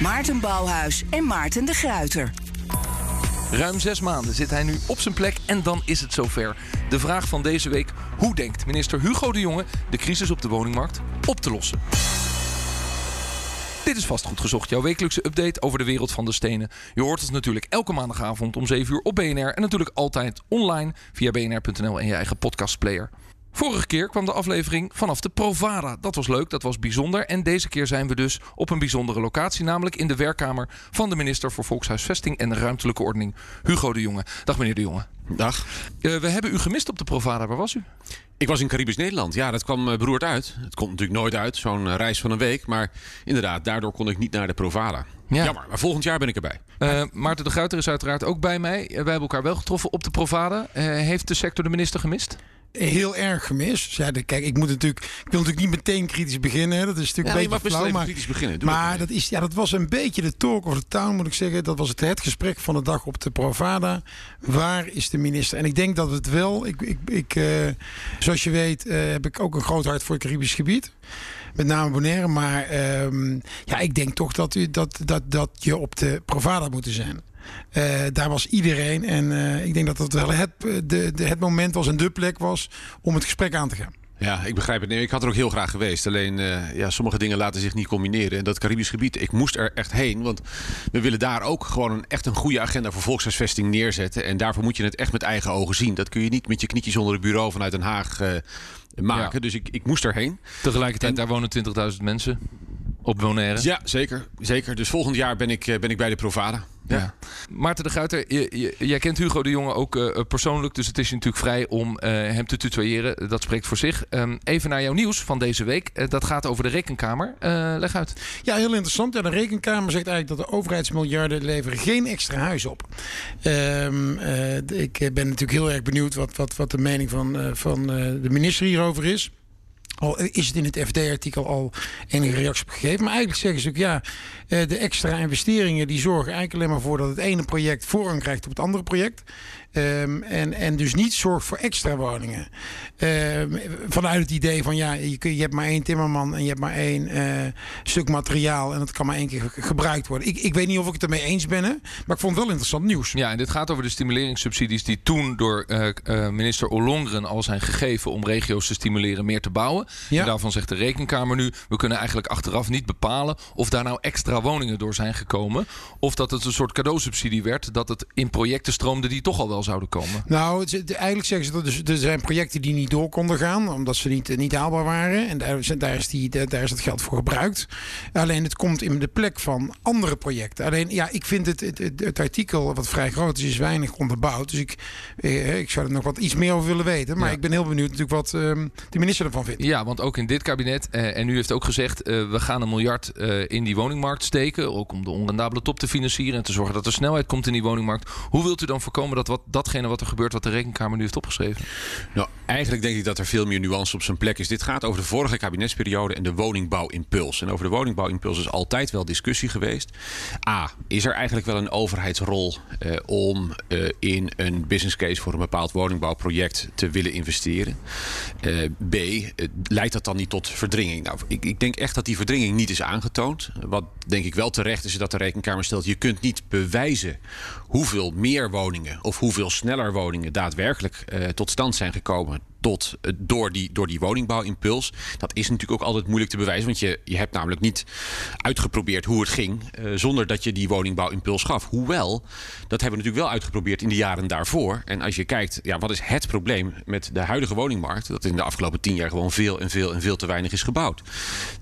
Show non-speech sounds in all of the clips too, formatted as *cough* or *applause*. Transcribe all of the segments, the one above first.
Maarten Bouwhuis en Maarten de Gruiter. Ruim zes maanden zit hij nu op zijn plek en dan is het zover. De vraag van deze week: hoe denkt minister Hugo de Jonge de crisis op de woningmarkt op te lossen? Dit is Vastgoed Gezocht, jouw wekelijkse update over de wereld van de stenen. Je hoort ons natuurlijk elke maandagavond om 7 uur op BNR en natuurlijk altijd online via bnr.nl en je eigen podcastplayer. Vorige keer kwam de aflevering vanaf de Provada. Dat was leuk, dat was bijzonder. En deze keer zijn we dus op een bijzondere locatie, namelijk in de werkkamer van de minister voor Volkshuisvesting en Ruimtelijke Ordening, Hugo de Jonge. Dag meneer de Jonge. Dag. Uh, we hebben u gemist op de Provada. Waar was u? Ik was in Caribisch Nederland. Ja, dat kwam beroerd uit. Het komt natuurlijk nooit uit, zo'n reis van een week. Maar inderdaad, daardoor kon ik niet naar de Provada. Ja. Jammer, maar volgend jaar ben ik erbij. Uh, Maarten de Gruiter is uiteraard ook bij mij. wij hebben elkaar wel getroffen op de Provada. Uh, heeft de sector de minister gemist? Heel erg gemist. Kijk, ik moet natuurlijk, ik wil natuurlijk niet meteen kritisch beginnen. Dat is natuurlijk ja, een beetje flauw, maar kritisch beginnen. maar dat is, ja, dat was een beetje de talk of the town, moet ik zeggen. Dat was het, het gesprek van de dag op de Provada. Waar is de minister? En ik denk dat het wel. Ik, ik, ik uh, zoals je weet, uh, heb ik ook een groot hart voor het Caribisch gebied. Met name Bonaire. Maar um, ja, ik denk toch dat, u, dat, dat, dat je op de Provada moet zijn. Uh, daar was iedereen. En uh, ik denk dat dat wel het, de, de, het moment was en de plek was om het gesprek aan te gaan. Ja, ik begrijp het. Nee, ik had er ook heel graag geweest. Alleen, uh, ja, sommige dingen laten zich niet combineren. En dat Caribisch gebied, ik moest er echt heen. Want we willen daar ook gewoon een, echt een goede agenda voor volkshuisvesting neerzetten. En daarvoor moet je het echt met eigen ogen zien. Dat kun je niet met je knietjes onder het bureau vanuit Den Haag maken. Ja. Dus ik, ik moest erheen. Tegelijkertijd, en, daar wonen 20.000 mensen op Bonaire. Ja, zeker, zeker. Dus volgend jaar ben ik, ben ik bij de Provada. Ja. Maarten de Guiter, jij kent Hugo de Jonge ook uh, persoonlijk, dus het is je natuurlijk vrij om uh, hem te tutoyeren. Dat spreekt voor zich. Um, even naar jouw nieuws van deze week. Uh, dat gaat over de rekenkamer. leg uit. Ja, heel interessant. Ja, de rekenkamer zegt eigenlijk dat de overheidsmiljarden leveren geen extra huis op. Um, ik ben natuurlijk heel erg benieuwd wat, wat, wat de mening van, van de minister hierover is. Al is het in het FD-artikel al enige reactie gegeven. Maar eigenlijk zeggen ze ook ja, de extra investeringen die zorgen eigenlijk alleen maar voor dat het ene project voorrang krijgt op het andere project. Um, en, en dus niet zorgt voor extra woningen. Um, vanuit het idee van ja, je, kun, je hebt maar één timmerman en je hebt maar één uh, stuk materiaal en dat kan maar één keer gebruikt worden. Ik, ik weet niet of ik het ermee eens ben, hè, maar ik vond het wel interessant nieuws. Ja, en dit gaat over de stimuleringssubsidies die toen door uh, uh, minister Ollongren al zijn gegeven om regio's te stimuleren meer te bouwen. Ja. En daarvan zegt de rekenkamer nu, we kunnen eigenlijk achteraf niet bepalen of daar nou extra woningen door zijn gekomen. Of dat het een soort cadeausubsidie werd, dat het in projecten stroomde die toch al wel zouden komen? Nou, het, eigenlijk zeggen ze dat dus, er zijn projecten die niet door konden gaan, omdat ze niet, niet haalbaar waren. En daar, daar, is die, daar is het geld voor gebruikt. Alleen het komt in de plek van andere projecten. Alleen ja, ik vind het, het, het, het artikel, wat vrij groot is, is weinig onderbouwd. Dus ik, eh, ik zou er nog wat iets meer over willen weten. Maar ja. ik ben heel benieuwd natuurlijk wat uh, de minister ervan vindt. Ja, want ook in dit kabinet, uh, en u heeft ook gezegd, uh, we gaan een miljard uh, in die woningmarkt steken. Ook om de onrendabele top te financieren en te zorgen dat er snelheid komt in die woningmarkt. Hoe wilt u dan voorkomen dat wat, datgene wat er gebeurt, wat de rekenkamer nu heeft opgeschreven? Nou, eigenlijk denk ik dat er veel meer nuance op zijn plek is. Dit gaat over de vorige kabinetsperiode en de woningbouwimpuls. En over de woningbouwimpuls is altijd wel discussie geweest. A, is er eigenlijk wel een overheidsrol uh, om uh, in een business case voor een bepaald woningbouwproject te willen investeren? Uh, B, leidt dat dan niet tot verdringing? Nou, ik, ik denk echt dat die verdringing niet is aangetoond. Wat denk ik wel terecht is dat de rekenkamer stelt, je kunt niet bewijzen hoeveel meer woningen of hoeveel sneller woningen daadwerkelijk uh, tot stand zijn gekomen tot, uh, door, die, door die woningbouwimpuls. Dat is natuurlijk ook altijd moeilijk te bewijzen. Want je, je hebt namelijk niet uitgeprobeerd hoe het ging. Uh, zonder dat je die woningbouwimpuls gaf. Hoewel, dat hebben we natuurlijk wel uitgeprobeerd in de jaren daarvoor. En als je kijkt, ja, wat is het probleem met de huidige woningmarkt? Dat in de afgelopen tien jaar gewoon veel en veel en veel te weinig is gebouwd.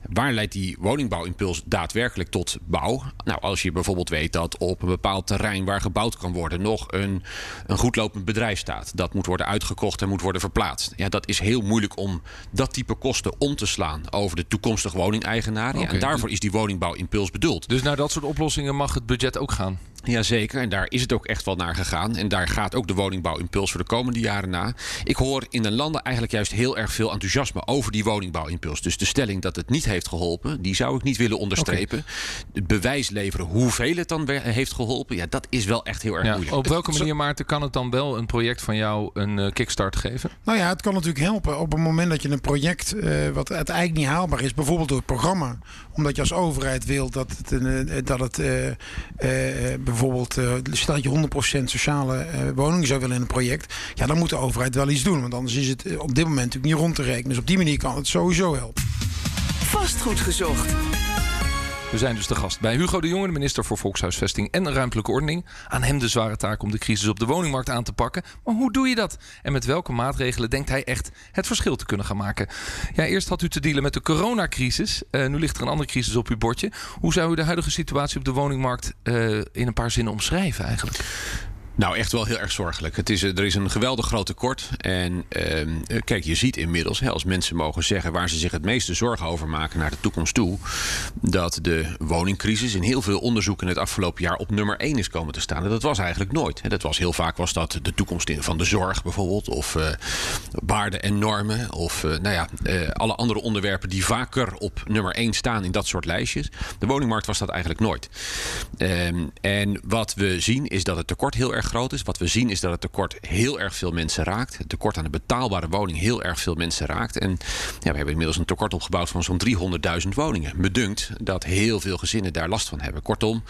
Waar leidt die woningbouwimpuls daadwerkelijk tot bouw? Nou, als je bijvoorbeeld weet dat op een bepaald terrein waar gebouwd kan worden nog een, een goedlopend bedrijf staat. Dat moet worden uitgekocht en moet worden verplaatst ja, dat is heel moeilijk om dat type kosten om te slaan over de toekomstige woningeigenaren. Ja, Oké, en daarvoor is die woningbouwimpuls bedoeld. Dus naar dat soort oplossingen mag het budget ook gaan. Jazeker, en daar is het ook echt wel naar gegaan. En daar gaat ook de woningbouwimpuls voor de komende jaren na. Ik hoor in de landen eigenlijk juist heel erg veel enthousiasme over die woningbouwimpuls. Dus de stelling dat het niet heeft geholpen, die zou ik niet willen onderstrepen. Het bewijs leveren hoeveel het dan heeft geholpen, ja, dat is wel echt heel erg Ja, moeilijk. op welke manier, Maarten, kan het dan wel een project van jou een eh, kickstart geven? Nou ja, het kan natuurlijk helpen op het moment dat je een project eh, wat uiteindelijk niet haalbaar is, bijvoorbeeld door het programma, omdat je als overheid wil dat het, een, eh, dat het eh, eh, bijvoorbeeld, eh, stel dat je 100% sociale woningen zou willen in een project, ja, dan moet de overheid wel iets doen, want anders is het eh, op dit moment natuurlijk niet rond te rekenen. Dus op die manier kan het sowieso helpen. Vastgoed gezocht. We zijn dus de gast bij Hugo de Jonge, de minister voor Volkshuisvesting en Ruimtelijke Ordening. Aan hem de zware taak om de crisis op de woningmarkt aan te pakken. Maar hoe doe je dat? En met welke maatregelen denkt hij echt het verschil te kunnen gaan maken? Ja, eerst had u te dealen met de coronacrisis. Eh, nu ligt er een andere crisis op uw bordje. Hoe zou u de huidige situatie op de woningmarkt eh, in een paar zinnen omschrijven eigenlijk? Nou, echt wel heel erg zorgelijk. Het is, eh, er is een geweldig groot tekort. En ehm, eh, kijk, je ziet inmiddels, als mensen mogen zeggen waar ze zich het meeste zorgen over maken naar de toekomst toe, dat de woningcrisis in heel veel onderzoeken het afgelopen jaar op nummer 1 is komen te staan. En dat was eigenlijk nooit. Dat was heel vaak was dat de toekomst van de zorg bijvoorbeeld, of eh, waarden en normen, of nou ja, alle andere onderwerpen die vaker op nummer 1 staan in dat soort lijstjes. De woningmarkt was dat eigenlijk nooit. Ehm, en wat we zien is dat het tekort heel erg groot is. Wat we zien is dat het tekort heel erg veel mensen raakt. Het tekort aan de betaalbare woning heel erg veel mensen raakt. En ja, we hebben inmiddels een tekort opgebouwd van zo'n 300.000 woningen. Me dunkt dat heel veel gezinnen daar last van hebben. Kortom,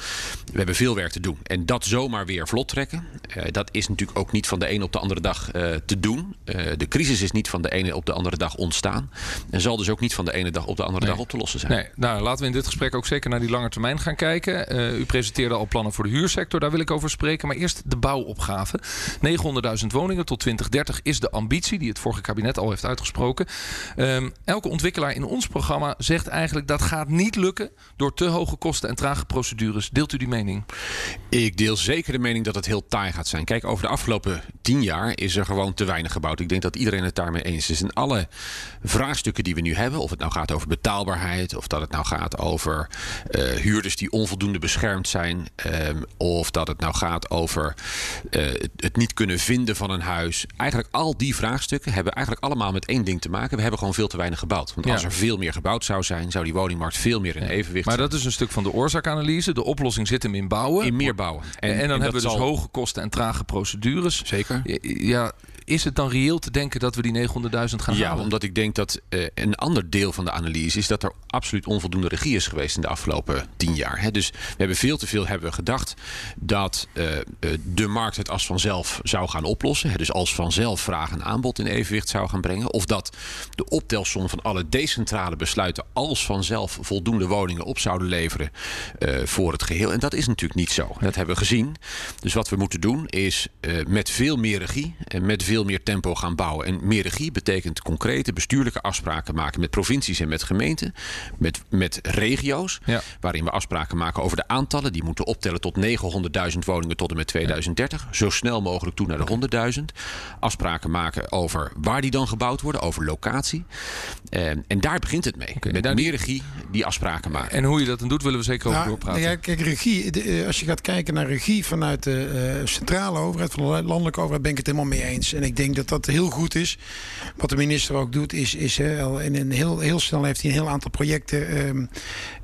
we hebben veel werk te doen. En dat zomaar weer vlot trekken, eh, dat is natuurlijk ook niet van de een op de andere dag eh, te doen. Eh, de crisis is niet van de ene op de andere dag ontstaan. En zal dus ook niet van de ene dag op de andere Nee. dag op te lossen zijn. Nee, nou, laten we in dit gesprek ook zeker naar die lange termijn gaan kijken. U presenteerde al plannen voor de huursector, daar wil ik over spreken. Maar eerst de bouwopgave. 900.000 woningen tot 2030 is de ambitie die het vorige kabinet al heeft uitgesproken. Ehm, elke ontwikkelaar in ons programma zegt eigenlijk dat gaat niet lukken door te hoge kosten en trage procedures. Deelt u die mening? Ik deel zeker de mening dat het heel taai gaat zijn. Kijk, over de afgelopen tien jaar is er gewoon te weinig gebouwd. Ik denk dat iedereen het daarmee eens is. En alle vraagstukken die we nu hebben, of het nou gaat over betaalbaarheid, of dat het nou gaat over eh, huurders die onvoldoende beschermd zijn, ehm, of dat het nou gaat over eh, het, niet kunnen vinden van een huis. Eigenlijk al die vraagstukken hebben eigenlijk allemaal met één ding te maken. We hebben gewoon veel te weinig gebouwd. Want Ja. als er veel meer gebouwd zou zijn, zou die woningmarkt veel meer in evenwicht Maar zijn. dat is een stuk van de oorzaakanalyse. De oplossing zit hem in bouwen. in meer bouwen. En, en dan hebben we dus zal- hoge kosten en trage procedures. Zeker. Ja, is het dan reëel te denken dat we die 900.000 gaan Ja, halen? omdat ik denk dat eh, een ander deel van de analyse is dat er absoluut onvoldoende regie is geweest in de afgelopen tien jaar. Hè. Dus we hebben veel te veel hebben we gedacht dat eh, eh, de markt het als vanzelf zou gaan oplossen. Hè. Dus als vanzelf vraag en aanbod in evenwicht zou gaan brengen. Of dat de optelsom van alle decentrale besluiten als vanzelf voldoende woningen op zouden leveren voor het geheel. En dat is natuurlijk niet zo. Dat hebben we gezien. Dus wat we moeten doen is met veel meer regie en met veel meer tempo gaan bouwen. En meer regie betekent concrete bestuurlijke afspraken maken met provincies en met gemeenten, met, met regio's, Ja. waarin we afspraken maken over de aantallen. Die moeten optellen tot 900.000 woningen tot en met 2030. Zo snel mogelijk toe naar de 100.000. Afspraken maken over waar die dan gebouwd worden, over locatie. En, en daar begint het mee. met nou, meer regie die afspraken maken. En hoe je dat dan doet, willen we zeker over Nou, doorpraten. ja, kijk, regie. de, eh, als je gaat kijken naar regie vanuit de eh, centrale overheid, van de landelijke overheid, ben ik het helemaal mee eens. En ik denk dat dat heel goed is. Wat de minister ook doet, is, is hè, in een heel, heel snel heeft hij een heel aantal projecten ehm,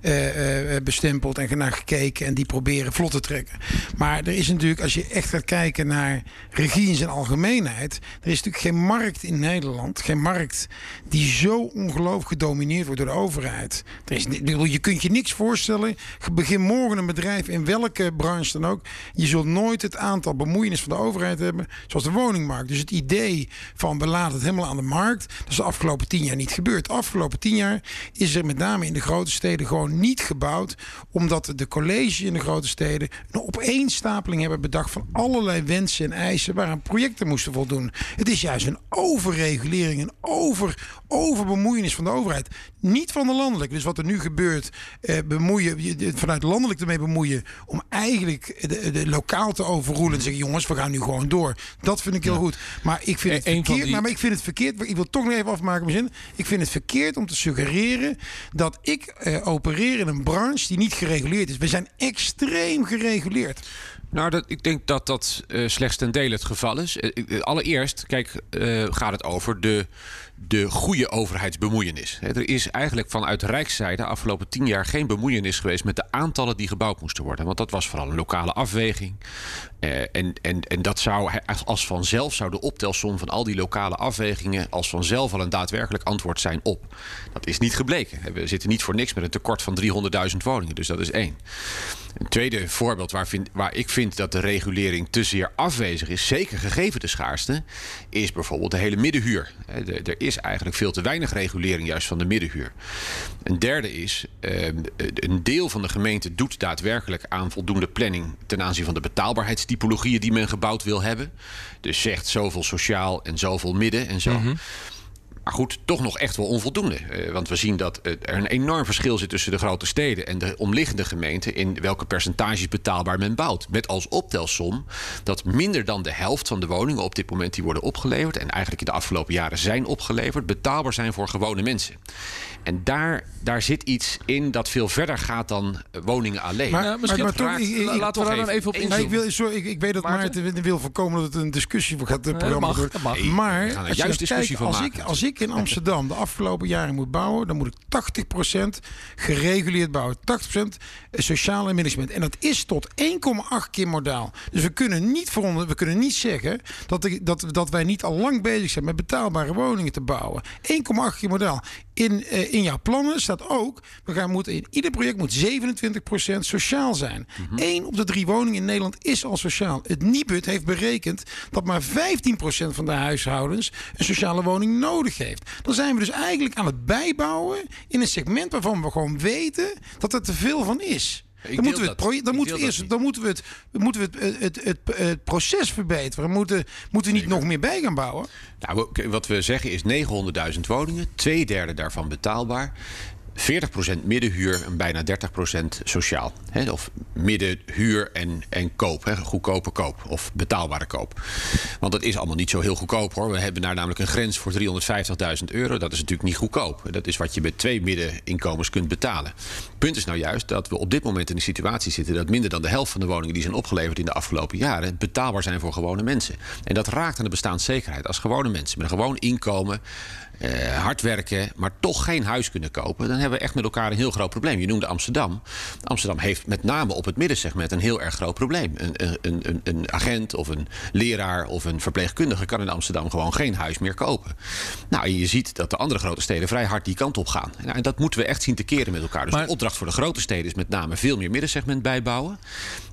eh, eh, bestempeld en naar gekeken. En die proberen vlot te trekken. Maar er is natuurlijk, als je echt gaat kijken naar regie in zijn algemeenheid. Er is natuurlijk geen markt in Nederland. Geen markt die zo ongelooflijk gedomineerd wordt door de overheid. Er is, je kunt je niks voorstellen. Begin morgen een bedrijf in welke branche dan ook. Je zult nooit het aantal bemoeienis van de overheid hebben. Zoals de woningmarkt. Dus het idee van we laten het helemaal aan de markt. Dat is de afgelopen tien jaar niet gebeurd. De afgelopen tien jaar is er met name in de grote steden gewoon niet gebouwd. Omdat de colleges in de grote steden een opeenstapeling hebben bedacht van allerlei wensen en eisen waaraan projecten moesten voldoen. Het is juist een overregulering, een over, overbemoeienis van de overheid. Niet van de landelijke. Dus wat er nu gebeurt, eh, bemoeien, vanuit landelijk ermee bemoeien. om eigenlijk de, de lokaal te overroelen en zeggen: jongens, we gaan nu gewoon door. Dat vind ik heel goed. Maar ik vind het Een van verkeerd. die- maar ik vind het verkeerd. Ik wil toch nog even afmaken mijn zin. Ik vind het verkeerd om te suggereren dat ik eh, opereer in een branche die niet gereguleerd is. We zijn extreem gereguleerd. Nou, dat, ik denk dat dat eh, slechts ten dele het geval is. Eh, allereerst, kijk, gaat het over de, de goede overheidsbemoeienis. Er is eigenlijk vanuit Rijkszijde de afgelopen tien jaar geen bemoeienis geweest met de aantallen die gebouwd moesten worden. Want dat was vooral een lokale afweging. Eh, en, en, en dat zou als vanzelf zou de optelsom van al die lokale afwegingen als vanzelf al een daadwerkelijk antwoord zijn op. Dat is niet gebleken. We zitten niet voor niks met een tekort van 300.000 woningen. Dus dat is één. Een tweede voorbeeld waar, vind, waar ik vind dat de regulering te zeer afwezig is, zeker gegeven de schaarste, is bijvoorbeeld de hele middenhuur. Er is eigenlijk veel te weinig regulering juist van de middenhuur. Een derde is, eh, een deel van de gemeente doet daadwerkelijk aan voldoende planning ten aanzien van de betaalbaarheidstypologieën die men gebouwd wil hebben. Dus zegt zoveel sociaal en zoveel midden en zo. Maar goed, toch nog echt wel onvoldoende. Eh, want we zien dat eh, er een enorm verschil zit tussen de grote steden en de omliggende gemeenten. in welke percentages betaalbaar men bouwt. Met als optelsom dat minder dan de helft van de woningen op dit moment die worden opgeleverd. en eigenlijk in de afgelopen jaren zijn opgeleverd. betaalbaar zijn voor gewone mensen. En daar, daar zit iets in dat veel verder gaat dan eh, woningen alleen. Maar- Nou, misschien maar toch, ik- ik- la- laten we daar dan even- op Maar ik, inzoomen. wil, sorry, ik, ik weet dat Maarten? Maarten wil voorkomen dat het een discussie gaat. Het dat programma mag, dat mag. Maar als, juist discussie kijkt, van als, maken. ik, als ik in Amsterdam de afgelopen jaren moet bouwen, dan moet ik 80% gereguleerd bouwen. 80% sociale management. En dat is tot 1,8 keer modaal. Dus we kunnen niet, veronder, we kunnen niet zeggen dat, ik- dat, dat wij niet al lang bezig zijn met betaalbare woningen te bouwen. 1,8 keer modaal. In, eh, in jouw plannen staat ook, we gaan moeten in ieder project moet 27% sociaal zijn. Eén op de drie woningen in Nederland is al sociaal. Het Nibud heeft berekend dat maar 15% van de huishoudens een sociale woning nodig heeft. Dan zijn we dus eigenlijk aan het bijbouwen in een segment waarvan we gewoon weten dat er te veel van is. Dan moeten we het, dan moeten we eerst, dan moeten we het, moeten we het, het, het, het, proces verbeteren. Moeten, moeten we niet nog meer bij gaan bouwen? Nou, wat we zeggen is 900.000 woningen, twee derde daarvan betaalbaar. 40% middenhuur en bijna 30% sociaal. Of middenhuur en, en koop. Goedkope koop of betaalbare koop. Want dat is allemaal niet zo heel goedkoop hoor. We hebben daar namelijk een grens voor 350.000 euro. Dat is natuurlijk niet goedkoop. Dat is wat je met twee middeninkomens kunt betalen. Punt is nou juist dat we op dit moment in de situatie zitten... dat minder dan de helft van de woningen die zijn opgeleverd in de afgelopen jaren... betaalbaar zijn voor gewone mensen. En dat raakt aan de bestaanszekerheid. Als gewone mensen met een gewoon inkomen eh, hard werken, maar toch geen huis kunnen kopen, dan hebben we echt met elkaar een heel groot probleem. Je noemde Amsterdam. Amsterdam heeft met name op het middensegment een heel erg groot probleem. Een, een, een, een agent of een leraar of een verpleegkundige kan in Amsterdam gewoon geen huis meer kopen. Nou, en je ziet dat de andere grote steden vrij hard die kant op gaan. Nou, en dat moeten we echt zien te keren met elkaar. Dus Maar- de opdracht voor de grote steden is met name veel meer middensegment bijbouwen.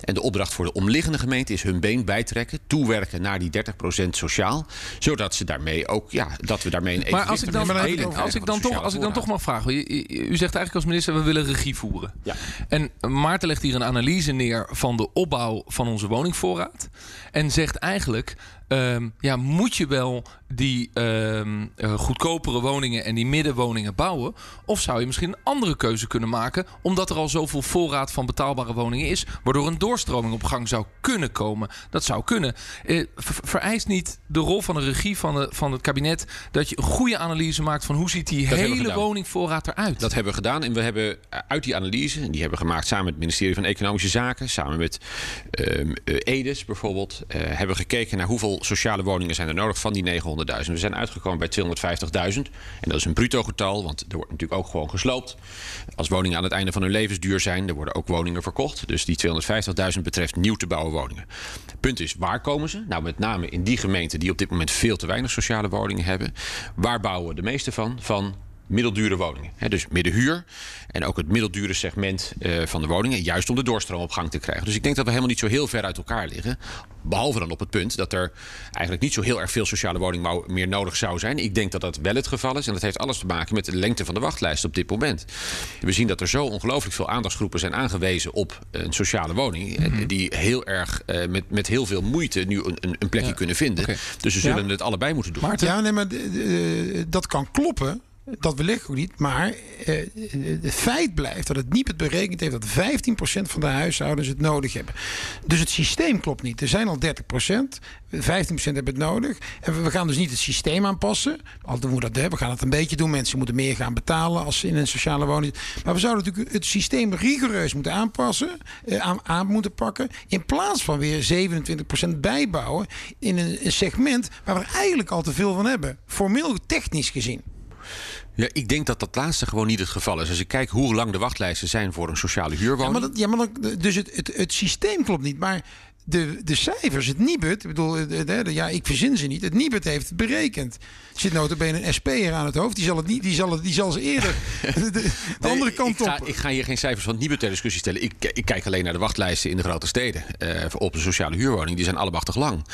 En de opdracht voor de omliggende gemeente is hun been bijtrekken, toewerken naar die 30% sociaal, zodat ze daarmee ook, ja, dat we daarmee een als ik dan, als ik toch, als ik dan toch mag vragen. U, u- u zegt eigenlijk als minister, we willen regie voeren. Ja. En Maarten legt hier een analyse neer van de opbouw van onze woningvoorraad. En zegt eigenlijk, ehm, ja, moet je wel die eh, goedkopere woningen en die middenwoningen bouwen? Of zou je misschien een andere keuze kunnen maken, omdat er al zoveel voorraad van betaalbare woningen is, waardoor een doorstroming op gang zou kunnen komen? Dat zou kunnen. Eh, ver- vereist niet de rol van de regie van, de, van het kabinet dat je een goede analyse maakt van hoe ziet die hele woningvoorraad eruit? Dat hebben we gedaan en we hebben uit die analyse, en die hebben we gemaakt samen met het ministerie van Economische Zaken, samen met ehm eh, Edes bijvoorbeeld, eh, hebben we gekeken naar hoeveel sociale woningen zijn er nodig van die 900.000. We zijn uitgekomen bij 250.000 en dat is een bruto getal, want er wordt natuurlijk ook gewoon gesloopt. Als woningen aan het einde van hun levensduur zijn, er worden ook woningen verkocht. Dus die 250.000 betreft nieuw te bouwen woningen. Punt is, waar komen ze? Nou, met name in die gemeenten die op dit moment veel te weinig sociale woningen hebben. Waar bouwen we de meeste van? Van middeldure woningen. Hè, dus middenhuur en ook het middeldure segment eh, van de woningen. Juist om de doorstroom op gang te krijgen. Dus ik denk dat we helemaal niet zo heel ver uit elkaar liggen. Behalve dan op het punt dat er eigenlijk niet zo heel erg veel sociale woningbouw meer nodig zou zijn. Ik denk dat dat wel het geval is. En dat heeft alles te maken met de lengte van de wachtlijst op dit moment. We zien dat er zo ongelooflijk veel aandachtsgroepen zijn aangewezen op een sociale woning. eh, Die heel erg eh, met, met heel veel moeite nu een, een- een plekje Ja. kunnen vinden. Dus ze zullen Ja. het allebei moeten doen. Maarten? Ja, nee, maar dat kan kloppen. Dat ik ook niet. Maar eh, het feit blijft dat het het berekend heeft dat 15% van de huishoudens het nodig hebben. Dus het systeem klopt niet. Er zijn al 30%. 15% hebben het nodig. En we gaan dus niet het systeem aanpassen. Al doen dat, hè. we gaan het een beetje doen. Mensen moeten meer gaan betalen als ze in een sociale woning Maar we zouden natuurlijk het systeem rigoureus moeten aanpassen. Eh, aan, moeten pakken. In plaats van weer 27% bijbouwen in een segment waar we eigenlijk al te veel van hebben. Formeel technisch gezien. Ja, ik denk dat dat laatste gewoon niet het geval is. Als ik kijk hoe lang de wachtlijsten zijn voor een sociale huurwoning. Ja, maar, ja, maar dus het, het, het systeem klopt niet. Maar de, de cijfers, het Nibud, ik bedoel, de, de, ja, ik verzin ze niet. Het Nibud heeft het berekend. Er zit notabene een SP'er aan het hoofd. Die zal, het niet, die zal, het, die zal ze eerder *laughs* de, andere kant ik ga, op. Ik ga hier geen cijfers van het Nibud ter discussie stellen. Ik, ik kijk alleen naar de wachtlijsten in de grote steden. Uh, op een sociale huurwoning. Die zijn allemachtig lang.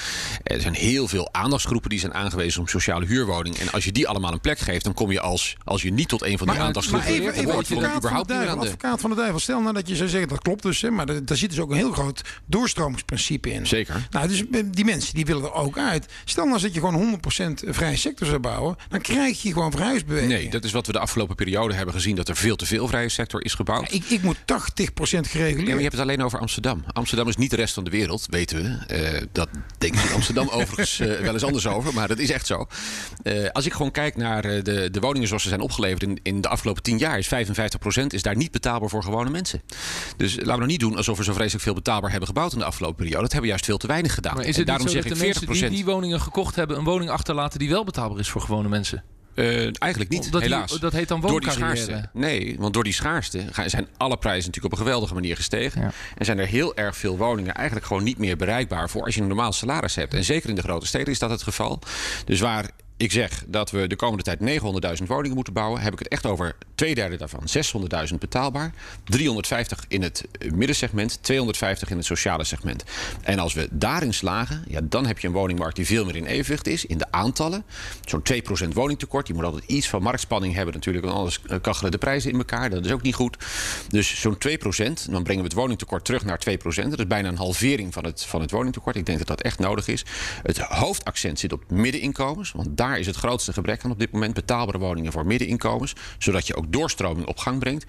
Er zijn heel veel aandachtsgroepen die zijn aangewezen op sociale huurwoning. En als je die allemaal een plek geeft, dan kom je als, als je niet tot een van die maar, aandachtsgroepen maar even, even advocaat, überhaupt van de duivel, advocaat van de duivel. Stel nou dat je zou zeggen, dat klopt dus. Hè, maar daar zit dus ook een heel groot doorstromingsprincipe in. Zeker. Nou, dus eh, die mensen die willen er ook uit. Stel nou dat je gewoon 100% vrije sector zou bouwen, dan krijg je gewoon verhuisbeweging. Nee, dat is wat we de afgelopen periode hebben gezien, dat er veel te veel vrije sector is gebouwd. Ja, ik, ik moet 80% gereguleerd. Ja, maar je hebt het alleen over Amsterdam. Amsterdam is niet de rest van de wereld, weten we. Uh, dat denken ze in Amsterdam *laughs* overigens uh, wel eens anders over, maar dat is echt zo. Uh, als ik gewoon kijk naar de, de woningen zoals ze zijn opgeleverd in, in de afgelopen 10 jaar, is 55% is daar niet betaalbaar voor gewone mensen. Dus laten we nog niet doen alsof we zo vreselijk veel betaalbaar hebben gebouwd in de afgelopen periode. Dat hebben we juist veel te weinig gedaan. Maar is het en daarom zeg ik 40%. mensen die die woningen gekocht hebben, een woning achterlaten die wel betaalbaar is voor gewone mensen? Uh, eigenlijk niet, dat helaas. Die, dat heet dan wooncarrière. Nee, want door die schaarste zijn alle prijzen natuurlijk op een geweldige manier gestegen. Ja. En zijn er heel erg veel woningen eigenlijk gewoon niet meer bereikbaar voor als je een normaal salaris hebt. En zeker in de grote steden is dat het geval. Dus waar ik zeg dat we de komende tijd 900.000 woningen moeten bouwen, heb ik het echt over twee derde daarvan 600.000 betaalbaar, 350 in het middensegment, 250 in het sociale segment. En als we daarin slagen, ja, dan heb je een woningmarkt die veel meer in evenwicht is in de aantallen. Zo'n 2% woningtekort. Je moet altijd iets van marktspanning hebben natuurlijk, want anders kachelen de prijzen in elkaar. Dat is ook niet goed. Dus zo'n 2%, dan brengen we het woningtekort terug naar 2%. Dat is bijna een halvering van het, van het woningtekort. Ik denk dat dat echt nodig is. Het hoofdaccent zit op middeninkomens, want daar is het grootste gebrek aan op dit moment. Betaalbare woningen voor middeninkomens. Zodat je ook doorstroming op gang brengt.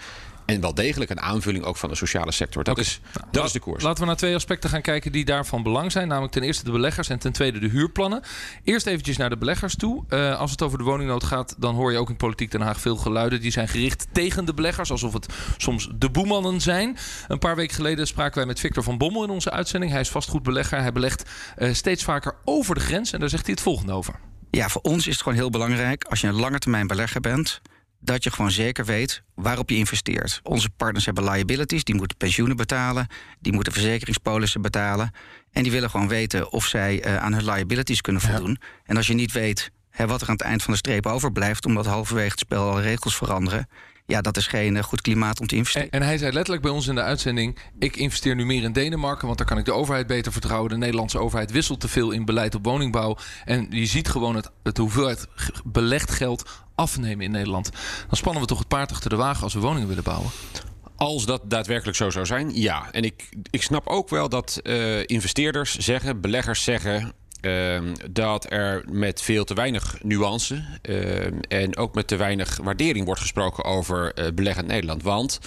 En wel degelijk een aanvulling ook van de sociale sector. Dat, is, nou, dat is de koers. Laten we naar twee aspecten gaan kijken die daarvan belang zijn. Namelijk ten eerste de beleggers en ten tweede de huurplannen. Eerst eventjes naar de beleggers toe. Uh, als het over de woningnood gaat, dan hoor je ook in Politiek Den Haag veel geluiden. Die zijn gericht tegen de beleggers. Alsof het soms de boemannen zijn. Een paar weken geleden spraken wij met Victor van Bommel in onze uitzending. Hij is vastgoedbelegger. Hij belegt uh, steeds vaker over de grens. En daar zegt hij het volgende over. Ja, voor ons is het gewoon heel belangrijk als je een lange termijn belegger bent dat je gewoon zeker weet waarop je investeert. Onze partners hebben liabilities, die moeten pensioenen betalen, die moeten verzekeringspolissen betalen. En die willen gewoon weten of zij uh, aan hun liabilities kunnen voldoen. Ja. En als je niet weet hè, wat er aan het eind van de streep overblijft, omdat halverwege het spel alle regels veranderen, ja, dat is geen uh, goed klimaat om te investeren. En, en, hij zei letterlijk bij ons in de uitzending: Ik investeer nu meer in Denemarken, want daar kan ik de overheid beter vertrouwen. De Nederlandse overheid wisselt te veel in beleid op woningbouw. En je ziet gewoon het, het hoeveelheid belegd geld afnemen in Nederland. Dan spannen we toch het paard achter de wagen als we woningen willen bouwen. Als dat daadwerkelijk zo zou zijn, ja. En ik, ik snap ook wel dat uh, investeerders zeggen, beleggers zeggen. Uh, dat er met veel te weinig nuance uh, en ook met te weinig waardering wordt gesproken over uh, beleggen in Nederland. Want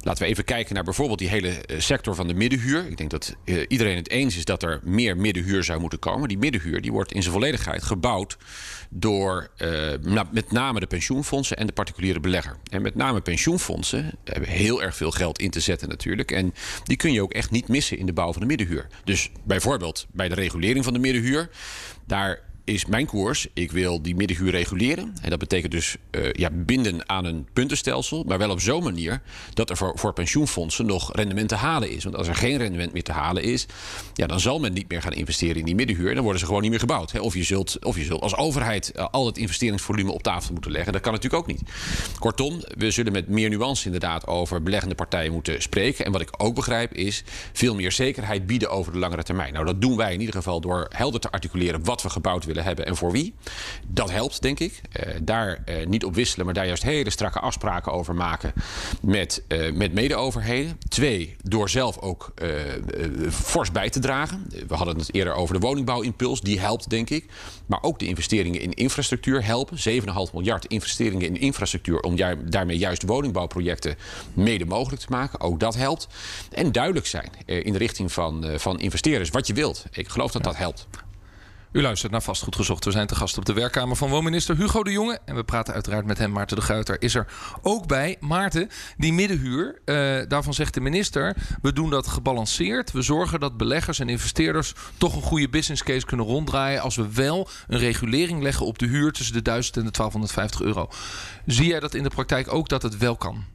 laten we even kijken naar bijvoorbeeld die hele eh, sector van de middenhuur. Ik denk dat iedereen het eens is dat er meer middenhuur zou moeten komen. Die middenhuur die wordt in zijn volledigheid gebouwd door met name de pensioenfondsen en de particuliere belegger. En met name pensioenfondsen hebben heel erg veel geld in te zetten natuurlijk. En die kun je ook echt niet missen in de bouw van de middenhuur. Dus bijvoorbeeld bij de regulering van de middenhuur daar is mijn koers. Ik wil die middenhuur reguleren. En dat betekent dus uh, ja, binden aan een puntenstelsel. Maar wel op zo'n manier dat er voor, voor, pensioenfondsen nog rendement te halen is. Want als er geen rendement meer te halen is, ja, dan zal men niet meer gaan investeren in die middenhuur. En dan worden ze gewoon niet meer gebouwd. Hè. Of, je zult, of je zult als overheid uh, al het investeringsvolume op tafel moeten leggen. Dat kan natuurlijk ook niet. Kortom, we zullen met meer nuance inderdaad over beleggende partijen moeten spreken. En wat ik ook begrijp is veel meer zekerheid bieden over de langere termijn. Nou, dat doen wij in ieder geval door helder te articuleren wat we gebouwd willen willen hebben en voor wie. Dat helpt, denk ik. Uh, daar uh, niet op wisselen, maar daar juist hele strakke afspraken over maken met, uh, met mede-overheden. Twee, door zelf ook fors bij te dragen. We hadden het eerder over de woningbouwimpuls, die helpt, denk ik. Maar ook de investeringen in infrastructuur helpen. 7,5 miljard investeringen in infrastructuur om daarmee juist woningbouwprojecten mede mogelijk te maken. Ook dat helpt. En duidelijk zijn in de richting van, van investeerders wat je wilt. Ik geloof dat dat helpt. U luistert naar Vastgoed Gezocht. We zijn te gast op de werkkamer van woonminister Hugo de Jonge. En we praten uiteraard met hem. Maarten de Guiter is er ook bij. Maarten, die middenhuur, uh, daarvan zegt de minister... we doen dat gebalanceerd. We zorgen dat beleggers en investeerders... toch een goede business case kunnen ronddraaien... als we wel een regulering leggen op de huur... tussen de 1000 en de 1250 euro. Zie jij dat in de praktijk ook dat het wel kan?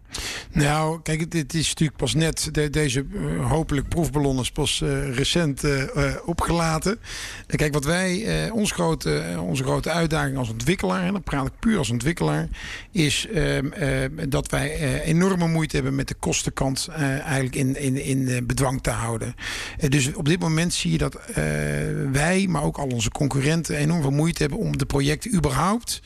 Nou, kijk, het, is natuurlijk pas net de, deze uh, hopelijk proefballon is pas uh, recent uh, opgelaten. kijk, wat wij, ons grote, onze grote uitdaging als ontwikkelaar, en dan praat ik puur als ontwikkelaar, is ehm, dat wij enorme moeite hebben met de kostenkant eigenlijk in, in, in bedwang te houden. dus op dit moment zie je dat wij, maar ook al onze concurrenten, enorm veel moeite hebben om de projecten überhaupt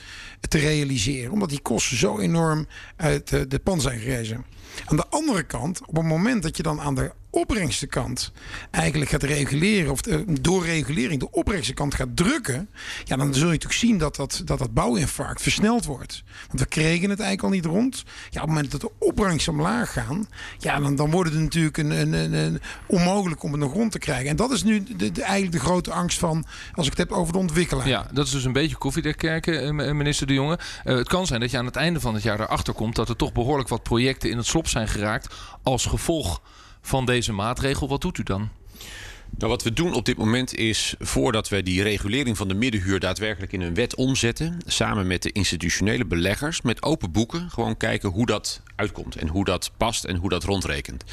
te realiseren. Omdat die kosten zo enorm uit de pan zijn gerezen. Aan de andere kant, op het moment dat je dan aan de opbrengstenkant eigenlijk gaat reguleren, of eh, door regulering de opbrengstenkant gaat drukken, ja, dan zul je natuurlijk zien dat dat, dat, dat bouwinfarct versneld wordt. Want we kregen het eigenlijk al niet rond. Ja, op het moment dat de opbrengsten omlaag gaan, ja, dan, dan wordt het natuurlijk een, een, een, onmogelijk om het nog rond te krijgen. En dat is nu de, eigenlijk de grote angst van, als ik het heb over de ontwikkelaar. Ja, dat is dus een beetje koffiedekkerken, eh, minister De Jonge. Uh, het kan zijn dat je aan het einde van het jaar erachter komt dat er toch behoorlijk wat projecten in het slop zijn geraakt als gevolg van deze maatregel. Wat doet u dan? Nou, wat we doen op dit moment is, voordat we die regulering van de middenhuur daadwerkelijk in een wet omzetten, samen met de institutionele beleggers, met open boeken, gewoon kijken hoe dat uitkomt en hoe dat past en hoe dat rondrekent.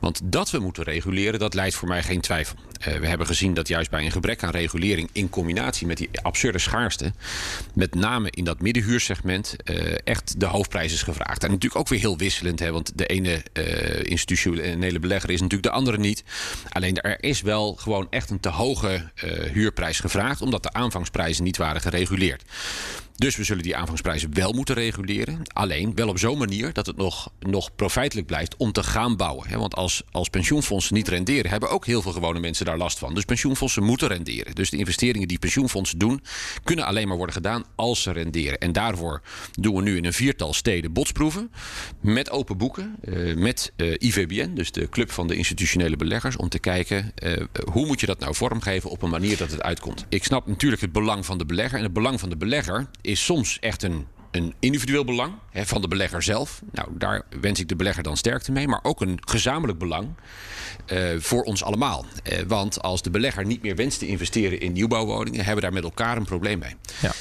Want dat we moeten reguleren, dat leidt voor mij geen twijfel. Uh, we hebben gezien dat juist bij een gebrek aan regulering in combinatie met die absurde schaarste, met name in dat middenhuursegment, uh, echt de hoofdprijs is gevraagd. En natuurlijk ook weer heel wisselend, hè, want de ene uh, institutionele belegger is natuurlijk de andere niet. Alleen er is wel gewoon echt een te hoge huurprijs gevraagd, omdat de aanvangsprijzen niet waren gereguleerd. Dus we zullen die aanvangsprijzen wel moeten reguleren. Alleen wel op zo'n manier dat het nog, nog profijtelijk blijft om te gaan bouwen. Want als, als pensioenfondsen niet renderen, hebben ook heel veel gewone mensen daar last van. Dus pensioenfondsen moeten renderen. Dus de investeringen die pensioenfondsen doen, kunnen alleen maar worden gedaan als ze renderen. En daarvoor doen we nu in een viertal steden botsproeven. Met open boeken, eh, met eh, IVBN, dus de Club van de Institutionele Beleggers, om te kijken eh, hoe moet je dat nou vormgeven op een manier dat het uitkomt. Ik snap natuurlijk het belang van de belegger. En het belang van de belegger is soms echt een, een individueel belang hè, van de belegger zelf. Nou, daar wens ik de belegger dan sterkte mee. Maar ook een gezamenlijk belang uh, voor ons allemaal. Uh, want als de belegger niet meer wenst te investeren in nieuwbouwwoningen, hebben we daar met elkaar een probleem mee. Ja.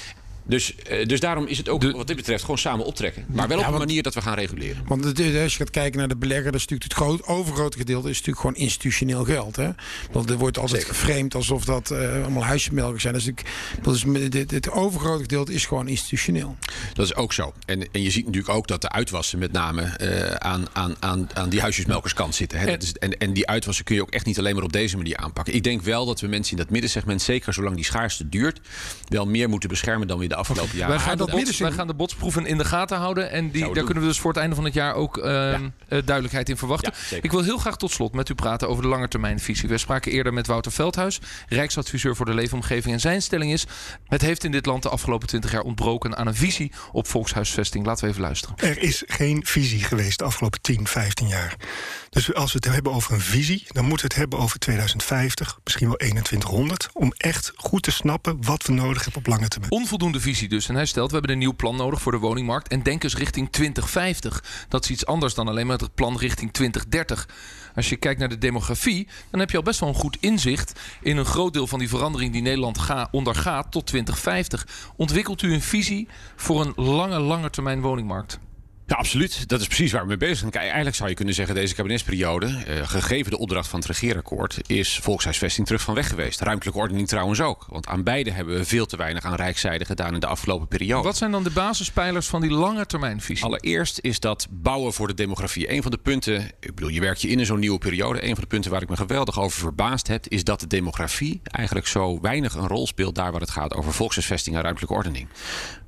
Dus, uh, dus daarom is het ook wat dit betreft gewoon samen optrekken. Maar wel op een manier dat we gaan reguleren. Want als je gaat kijken naar de belegger, dat is natuurlijk het groot, overgrote gedeelte is natuurlijk gewoon institutioneel geld. Hè? Want er wordt altijd Zeker. geframed alsof dat uh, allemaal huismelkers zijn. Dus ik, dat is, dit, het overgrote gedeelte is gewoon institutioneel. Dat is ook zo. En, en je ziet natuurlijk ook dat de uitwassen met name uh, aan, aan, aan, aan die huisjesmelkerskant zitten. Hè? En, en, en die uitwassen kun je ook echt niet alleen maar op deze manier aanpakken. Ik denk wel dat we mensen in dat middensegment, zeker zolang die schaarste duurt, wel meer moeten beschermen dan we de afgelopen jaren. Wij gaan, de bots, wij gaan de botsproeven in de gaten houden. En die, daar kunnen we dus voor het einde van het jaar ook uh, ja. duidelijkheid in verwachten. Ja, ik wil heel graag tot slot met u praten over de langetermijnvisie. We spraken eerder met Wouter Veldhuis, Rijksadviseur voor de leefomgeving. En zijn stelling is: het heeft in dit land de afgelopen 20 jaar ontbroken aan een visie op volkshuisvesting. Laten we even luisteren. Er is geen visie geweest de afgelopen 10, 15 jaar. Dus als we het hebben over een visie, dan moeten we het hebben over 2050, misschien wel 2100. Om echt goed te snappen wat we nodig hebben op lange termijn. Onvoldoende visie dus. En hij stelt, we hebben een nieuw plan nodig voor de woningmarkt. En denk eens richting 2050. Dat is iets anders dan alleen maar het plan richting 2030. Als je kijkt naar de demografie, dan heb je al best wel een goed inzicht in een groot deel van die verandering die Nederland ga, ondergaat tot 2050. Ontwikkelt u een visie voor een lange, lange termijn woningmarkt? Ja, absoluut. Dat is precies waar we mee bezig zijn. Eigenlijk zou je kunnen zeggen, deze kabinetsperiode, eh, gegeven de opdracht van het regeerakkoord, is volkshuisvesting terug van weg geweest. Ruimtelijke ordening trouwens ook. Want aan beide hebben we veel te weinig aan rijkszijde gedaan in de afgelopen periode. Wat zijn dan de basispijlers van die lange termijnvisie? Allereerst is dat bouwen voor de demografie. Een van de punten, ik bedoel, je werkt je in in zo'n nieuwe periode. Een van de punten waar ik me geweldig over verbaasd heb, is dat de demografie eigenlijk zo weinig een rol speelt daar waar het gaat over volkshuisvesting en ruimtelijke ordening.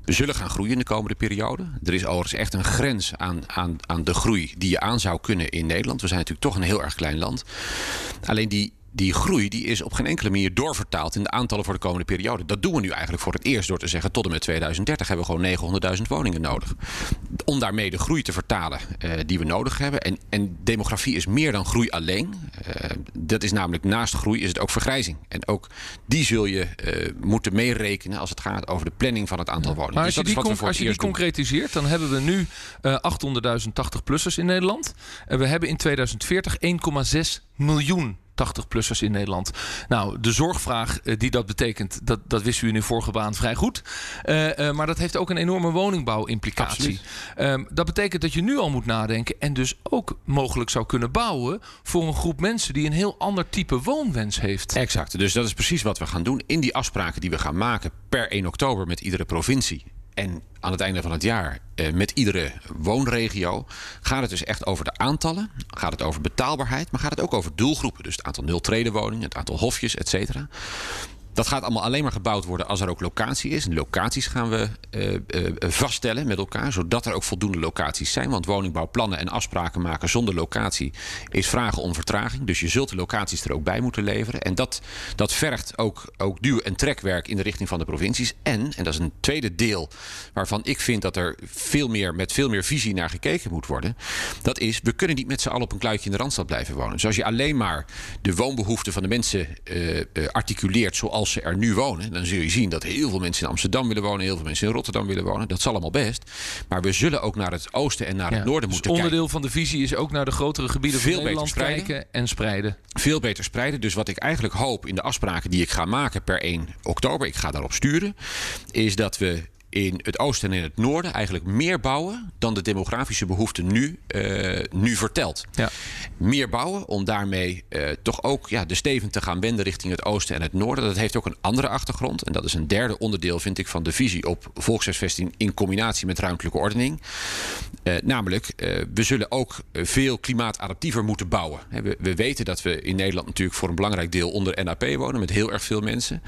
We zullen gaan groeien in de komende periode. Er is overigens echt een grens aan, aan, aan de groei die je aan zou kunnen in Nederland. We zijn natuurlijk toch een heel erg klein land. Alleen die die groei die is op geen enkele manier doorvertaald in de aantallen voor de komende periode. Dat doen we nu eigenlijk voor het eerst door te zeggen: tot en met 2030 hebben we gewoon 900.000 woningen nodig. Om daarmee de groei te vertalen uh, die we nodig hebben. En, en, demografie is meer dan groei alleen. Uh, dat is namelijk naast groei is het ook vergrijzing. En ook die zul je uh, moeten meerekenen als het gaat over de planning van het aantal woningen. Maar dus als je dat die, is wat we voor als je die concretiseert, dan hebben we nu uh, 800.000 80-plussers in Nederland. En we hebben in 2040 1,6 miljoen 80-plussers in Nederland. Nou, de zorgvraag uh, die dat betekent, dat, dat wist u in uw vorige baan vrij goed. Uh, uh, maar dat heeft ook een enorme woningbouwimplicatie. Um, dat betekent dat je nu al moet nadenken en dus ook mogelijk zou kunnen bouwen voor een groep mensen die een heel ander type woonwens heeft. Exact. Dus dat is precies wat we gaan doen in die afspraken die we gaan maken per 1 oktober met iedere provincie. En aan het einde van het jaar eh, met iedere woonregio gaat het dus echt over de aantallen. Gaat het over betaalbaarheid, maar gaat het ook over doelgroepen. Dus het aantal nul-treden woningen, het aantal hofjes, et cetera. Dat gaat allemaal alleen maar gebouwd worden als er ook locatie is. En locaties gaan we uh, uh, vaststellen met elkaar, zodat er ook voldoende locaties zijn. Want woningbouwplannen en afspraken maken zonder locatie is vragen om vertraging. Dus je zult de locaties er ook bij moeten leveren. En dat, dat vergt ook, ook duw- en trekwerk in de richting van de provincies. En, en dat is een tweede deel waarvan ik vind dat er veel meer, met veel meer visie naar gekeken moet worden. Dat is, we kunnen niet met z'n allen op een kluitje in de Randstad blijven wonen. Dus als je alleen maar de woonbehoeften van de mensen articuleert zoals als ze er nu wonen, dan zul je zien dat heel veel mensen in Amsterdam willen wonen, heel veel mensen in Rotterdam willen wonen. Dat zal allemaal best. Maar we zullen ook naar het oosten en naar ja, het noorden dus moeten onderdeel kijken. van de visie is ook naar de grotere gebieden Veel van Nederland beter spreiden. kijken en spreiden. Veel beter spreiden. Dus wat ik eigenlijk hoop in de afspraken die ik ga maken per 1 oktober, ik ga daarop sturen, is dat we in het oosten en in het noorden eigenlijk meer bouwen dan de demografische behoefte nu, uh, nu vertelt. Ja. Meer bouwen om daarmee uh, toch ook ja, de steven te gaan wenden richting het oosten en het noorden. Dat heeft ook een andere achtergrond. En dat is een derde onderdeel, vind ik, van de visie op volkshuisvesting in combinatie met ruimtelijke ordening. Uh, namelijk, we zullen ook veel klimaatadaptiever moeten bouwen. We, we, weten dat we in Nederland natuurlijk voor een belangrijk deel onder NAP wonen, met heel erg veel mensen.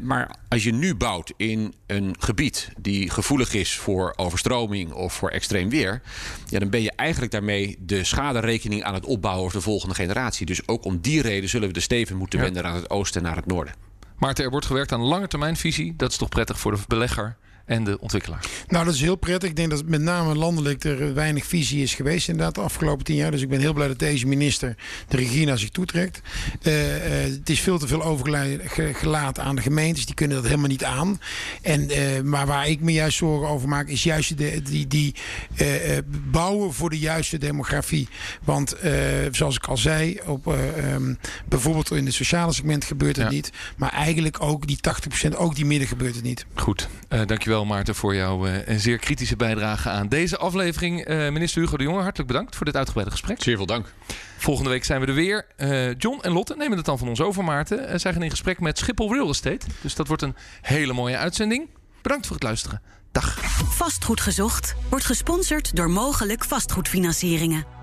maar als je nu bouwt in een gebied die gevoelig is voor overstroming of voor extreem weer, ja, dan ben je eigenlijk daarmee de schaderekening aan het opbouwen voor de volgende generatie. Dus ook om die reden zullen we de steven moeten ja. wenden naar het oosten en naar het noorden. Maarten, er wordt gewerkt aan een lange termijnvisie. Dat is toch prettig voor de belegger en de ontwikkelaar? Nou, dat is heel prettig. Ik denk dat met name landelijk er weinig visie is geweest inderdaad de afgelopen tien jaar. Dus ik ben heel blij dat deze minister de regie naar zich toetrekt. Uh, uh, het is veel te veel overgelaten aan de gemeentes. Die kunnen dat helemaal niet aan. En, uh, maar waar ik me juist zorgen over maak, is juist de, die, die bouwen voor de juiste demografie. Want zoals ik al zei, op, um, bijvoorbeeld in het sociale segment gebeurt het ja. niet. Maar eigenlijk ook die 80%, ook die midden gebeurt het niet. Goed, dankjewel. Maarten, voor jouw uh, zeer kritische bijdrage aan deze aflevering. Uh, minister Hugo de Jonge, hartelijk bedankt voor dit uitgebreide gesprek. Zeer veel dank. Volgende week zijn we er weer. Uh, John en Lotte nemen het dan van ons over, Maarten. zij gaan in gesprek met Schiphol Real Estate. Dus dat wordt een hele mooie uitzending. Bedankt voor het luisteren. Dag. Vastgoed gezocht wordt gesponsord door mogelijk vastgoedfinancieringen.